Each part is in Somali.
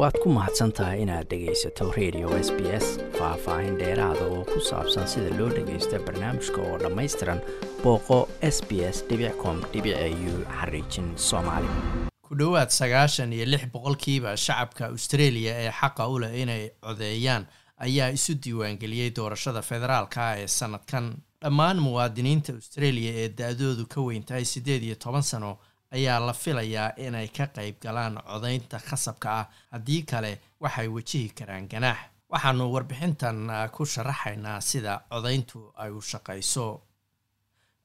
waad ku mahadsan tahay inaad dhegaysato radio s b s faah-faahin dheeraada oo ku saabsan sida loo dhagaysto barnaamijka oo dhammaystiran booqo s b s com u xariijin soomaali. Ku dhowaad sagaashan iyo lix boqolkiiba shacabka australia ee xaqa u leh inay codeeyaan ayaa isu diiwaangeliyey doorashada federaalka ee sanadkan. Dhammaan muwaadiniinta australia ee da-doodu ka weyn tahay siddeed iyo toban sano ayaa la filayaa inay ka qayb galaan codaynta khasabka ah. Haddii kale waxay wajihi karaan ganaax. Waxaanu warbixintan ku sharaxaynaa sida codayntu ay u shaqayso.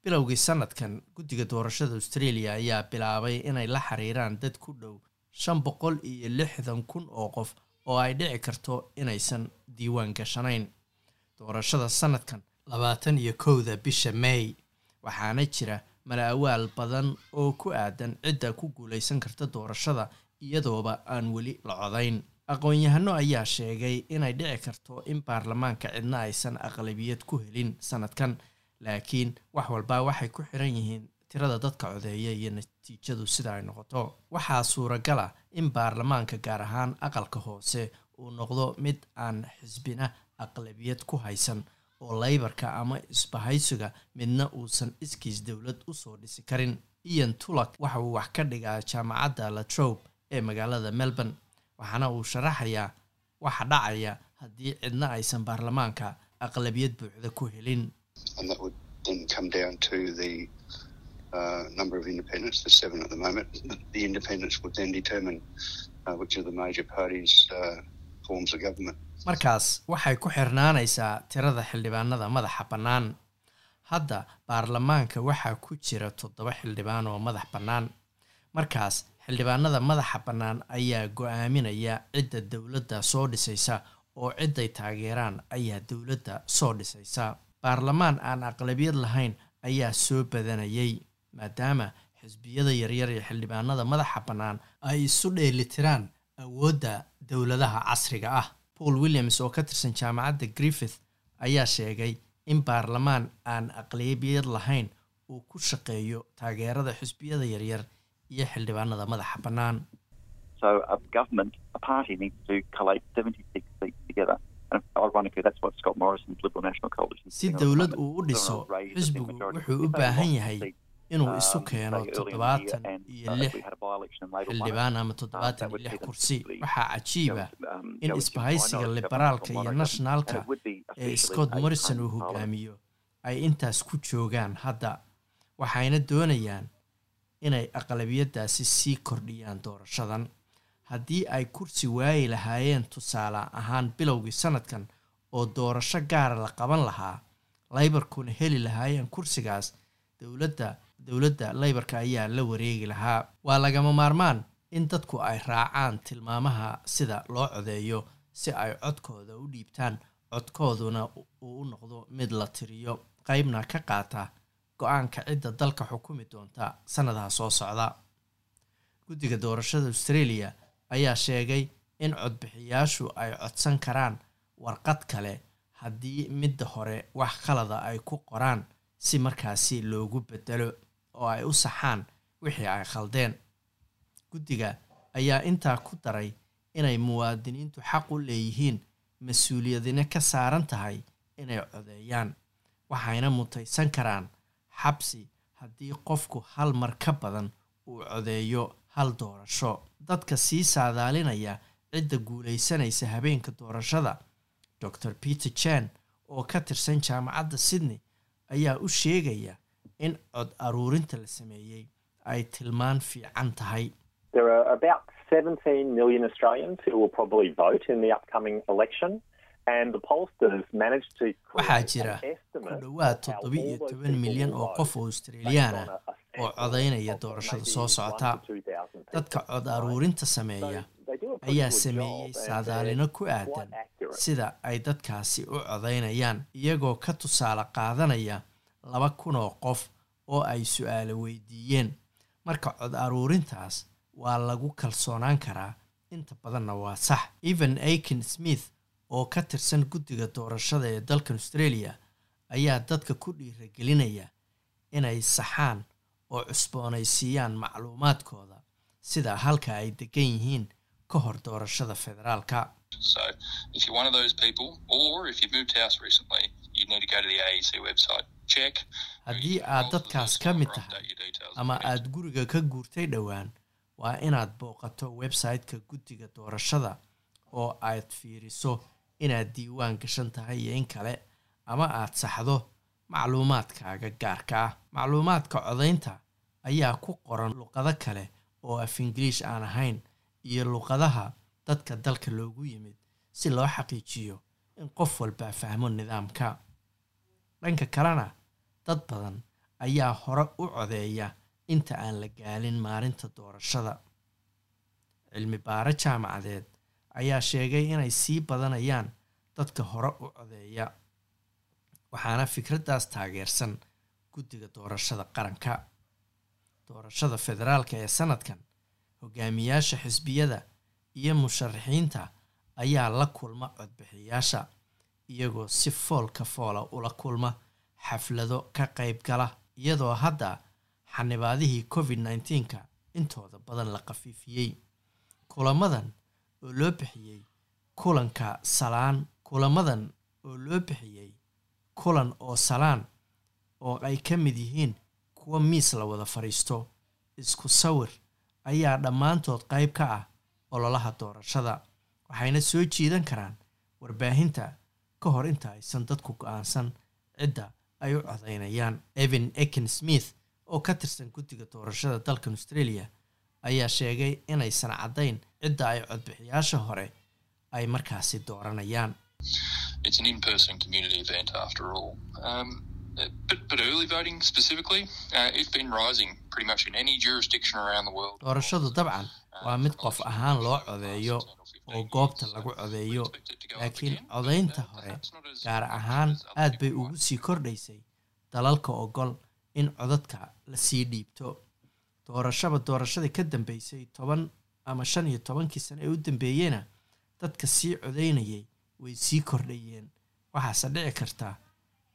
Bilowgii sanadkan guddiga doorashada australia ayaa bilaabay inay la xiriiraan dad ku dhow shan boqol iyo lixdan kun oo qof oo ay dhici karto inaysan diiwaan gashanayn. Doorashada sanadkan labaatan iyo kowda bisha may waxaana jira mala-awaal badan oo ku aadan cidda ku guulaysan karta doorashada iyadooba aan weli la codayn. Aqoon-yahano ayaa sheegay inay dhici karto in baarlamaanka cidna aysan aqlabiyad ku helin sanadkan laakiin wax walba waxay ku xiran yihiin tirada dadka codeeya iyo natiijadu sida ay noqoto. Waxaa suuragal ah in baarlamaanka gaar ahaan aqalka hoose uu noqdo mid aan xisbina aqlabiyad ku haysan oo laybarka ama isbahaysiga midna uusan iskiis dowlad u soo dhisi karin. Ian tulak waxa uu wax ka dhigaa jaamacadda latrobe ee magaalada melbourne waxaana uu sharaxayaa waxa dhacaya haddii cidna aysan baarlamaanka aqlabiyad buuxda ku helin markaas waxay ku xirnaanaysaa tirada xildhibaanada madaxa bannaan hadda baarlamaanka waxaa ku jira toddoba xildhibaan oo madax bannaan markaas xildhibaanada madaxa bannaan ayaa go'aaminaya cidda dowladda soo dhisaysa oo cidday taageeraan ayaa dowladda soo dhisaysa. Baarlamaan aan aqlabiyad lahayn ayaa soo badanayay maadaama xisbiyada yaryar ee xildhibaanada madaxa bannaan ay isu dheelitiraan awoodda dowladaha casriga ah paul williams oo ka tirsan jaamacadda griffith ayaa sheegay in baarlamaan aan aqlabiyad lahayn uu ku shaqeeyo taageerada xisbiyada yaryar iyo xildhibaanada madaxa bannaan. Si dowlad uu u dhiso xisbigu wuxuu u baahan yahay inuu isu keeno toddobaatan iyo lix xildhibaan ama toddobaatan iyo lix kursi waxaa cajiiba in isbahaysiga liberaalka iyo nationalka ee scott morrison uu hogaamiyo ay intaas ku joogaan hadda. Waxayna doonayaan inay aqlabiyadaasi sii kordhiyaan doorashadan. Haddii ay kursi waayi lahaayeen tusaale ahaan bilowgii sanadkan oo doorasho gaara la qaban lahaa laybarkuna heli lahaayeen kursigaas dowladda dowladda laybarka ayaa la wareegi lahaa. Waa lagama maarmaan in dadku ay raacaan tilmaamaha sida loo codeeyo si ay codkooda u dhiibtaan codkooduna uu u noqdo mid la tiriyo qeybna ka qaata go'aanka cidda dalka xukumi doonta sanadaha soo socda. Guddiga doorashada australia ayaa sheegay in codbixiyaashu ay codsan karaan warqad kale haddii midda hore wax khalada ay ku qoraan si markaasi loogu bedelo oo ay u saxaan wixii ay khaldeen. Guddiga ayaa intaa ku daray inay muwaadiniintu xaq u leeyihiin mas'uuliyadina ka saaran tahay inay codeeyaan waxayna mutaysan karaan xabsi haddii qofku hal mar ka badan uu codeeyo hal doorasho. Dadka sii saadaalinaya cidda guulaysanaysa habeenka doorashada dor peter jan oo ka tirsan jaamacadda sydney ayaa u sheegaya in cod aruurinta la sameeyey ay tilmaan fiican tahay. Waxaa jira ku dhowaad toddoba iyo toban milyan oo qof oo australiyaana oo codaynaya doorashada soo socota. dadka cod aruurinta sameeya ayaa sameeyey saadaalino ku aadan sida ay dadkaasi u codaynayaan iyagoo ka tusaale qaadanaya laba kun oo qof oo ay su'aalo weydiiyeen. Marka cod aruurintaas waa lagu kalsoonaan karaa. Inta badanna waa sax. Evan aiken smith oo ka tirsan guddiga doorashada ee dalka australia ayaa dadka ku dhiiragelinaya inay saxaan oo cusboonaysiiyaan macluumaadkooda sida halka ay degan yihiin ka hor doorashada federaalka haddii aad dadkaas ka mid tahay ama aad guriga ka guurtay dhowaan waa inaad booqato website-ka guddiga doorashada oo aad fiiriso inaad diiwaan gashan tahay iyo in kale ama aad saxdo macluumaadkaaga gaarka ah. Macluumaadka codaynta ayaa ku qoran luqado kale oo af ingiliish aan ahayn iyo luqadaha dadka dalka loogu yimid si loo xaqiijiyo in qof walbaa fahmo nidaamka dhanka kalena dad badan ayaa hore u codeeya inta aan la gaalin maalinta doorashada. Cilmi baaro jaamacadeed ayaa sheegay inay sii badanayaan dadka hore u codeeya waxaana fikraddaas taageersan guddiga doorashada qaranka. Doorashada federaalka ee sanadkan hogaamiyaasha xisbiyada iyo musharaxiinta ayaa la kulma codbixiyaasha iyagoo si foolka foola ula kulma xaflado ka qayb gala iyadoo hadda xanibaadihii covid nneteen-ka intooda badan la khafiifiyey kulamadan oo loo bixiyey kulanka salaan kulamadan oo loo bixiyey kulan oo salaan oo ay ka mid yihiin kuwa miis la wada fadhiisto isku sawir ayaa dhammaantood qayb ka ah ololaha doorashada. Waxayna soo jiidan karaan warbaahinta ka hor inta aysan dadku go'aansan cidda ay u codaynayaan evan ekin smith oo ka tirsan guddiga doorashada dalkan australia ayaa sheegay inaysan caddayn cidda ay codbixiyaasha hore ay markaasi dooranayaan. Doorashadu dabcan waa mid qof ahaan loo codeeyo oo goobta lagu codeeyo laakiin codaynta hore gaar ahaan aad bay ugu sii kordhaysay dalalka ogol in codadka la sii dhiibto. Doorashaba doorashadii ka dambeysay toban ama shan iyo tobankii sano ee u dambeeyeyna dadka sii codaynayay way sii kordhayeen. Waxaase dhici karta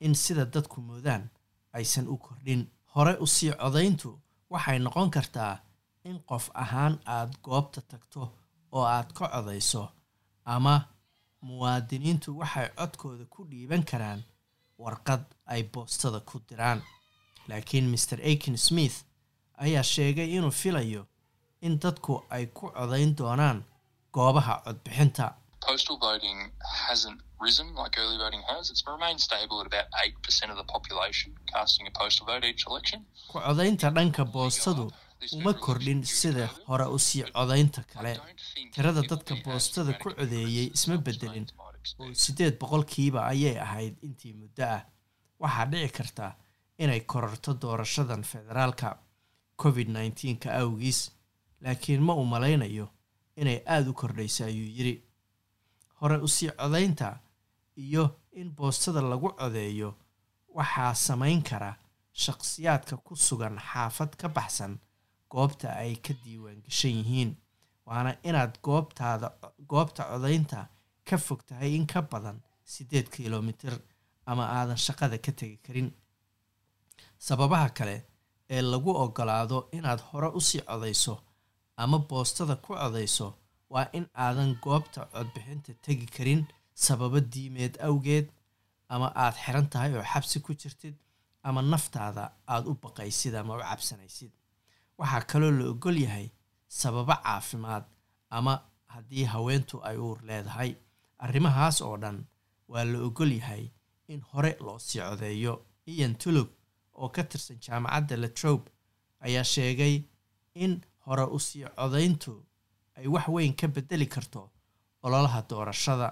in sida dadku moodaan aysan u kordhin. Hore u sii codayntu waxay noqon kartaa in qof ahaan aad goobta tagto oo aad ka codayso ama muwaadiniintu waxay codkooda ku dhiiban karaan warqad ay boostada ku diraan. Laakiin maer akin smith ayaa sheegay inuu filayo in dadku ay ku codayn doonaan goobaha codbixinta. Ku codaynta dhanka boostadu uma kordhin sida hore u sii codaynta kale. Tirada dadka boostada ku codeeyey isma bedelin oo siddeed boqolkiiba ayay ahayd intii muddo ah. Waxaa dhici karta inay kororto doorashadan federaalka covid nneteen-ka awgiis laakiin ma uu malaynayo inay aada u kordhayso ayuu yidhi. Hore u sii codaynta iyo in boostada lagu codeeyo waxaa samayn kara shaqsiyaadka ku sugan xaafad ka baxsan goobta ay ka diiwaan gashan yihiin. Waana inaad goobtaada goobta codaynta ka fog tahay in ka badan siddeed kilomitir ama aadan shaqada ka tegi karin. Sababaha kale ee lagu ogolaado inaad hore u sii codayso ama boostada ku codayso waa in aadan goobta codbixinta tegi karin sababo diimeed awgeed ama aad xiran tahay oo xabsi ku jirtid ama naftaada aada u baqaysid ama u cabsanaysid waxaa kaloo la ogol yahay sababo caafimaad ama haddii haweentu ay uur leedahay. Arrimahaas oo dhan waa la ogol yahay in hore loo sii codeeyo. Ian tulub oo ka tirsan jaamacadda latrobe ayaa sheegay in hore u sii codayntu ay wax weyn ka bedeli karto ololaha doorashada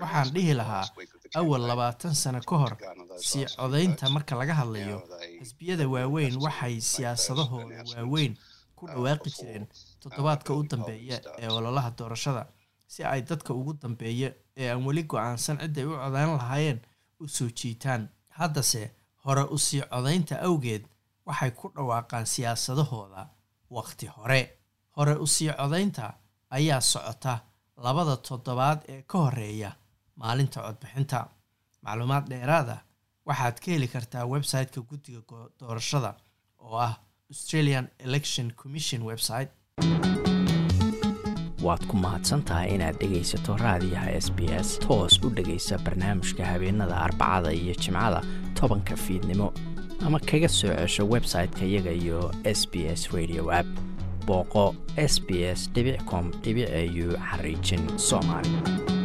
waxaan dhihi lahaa awal labaatan sano ka hor sii codaynta marka laga hadlayo xisbiyada waaweyn waxay siyaasadahooda waaweyn ku dhawaaqi jireen toddobaadka u dambeeya ee ololaha doorashada si ay dadka ugu dambeeya ee aan weli go'aansan ciday u codayn lahaayeen u soo jiitaan. Haddase hore u sii codaynta awgeed waxay ku dhawaaqaan siyaasadahooda waqti hore. Hore u sii codaynta ayaa socota labada toddobaad ee ka horreeya maalinta codbixinta. Macluumaad dheeraada waxaad ka heli kartaa website-ka guddiga doorashada oo ah australian election commission website. Waad ku mahadsantahay inaad dhegaysato raadiyaha s b s toos u dhegaysa barnaamijka habeenada arbacada iyo jimcada tobanka fiidnimo. Ama kaga soo cesho website-ka iyaga iyo s b s radio app booqo s b s com au xariijin soomaali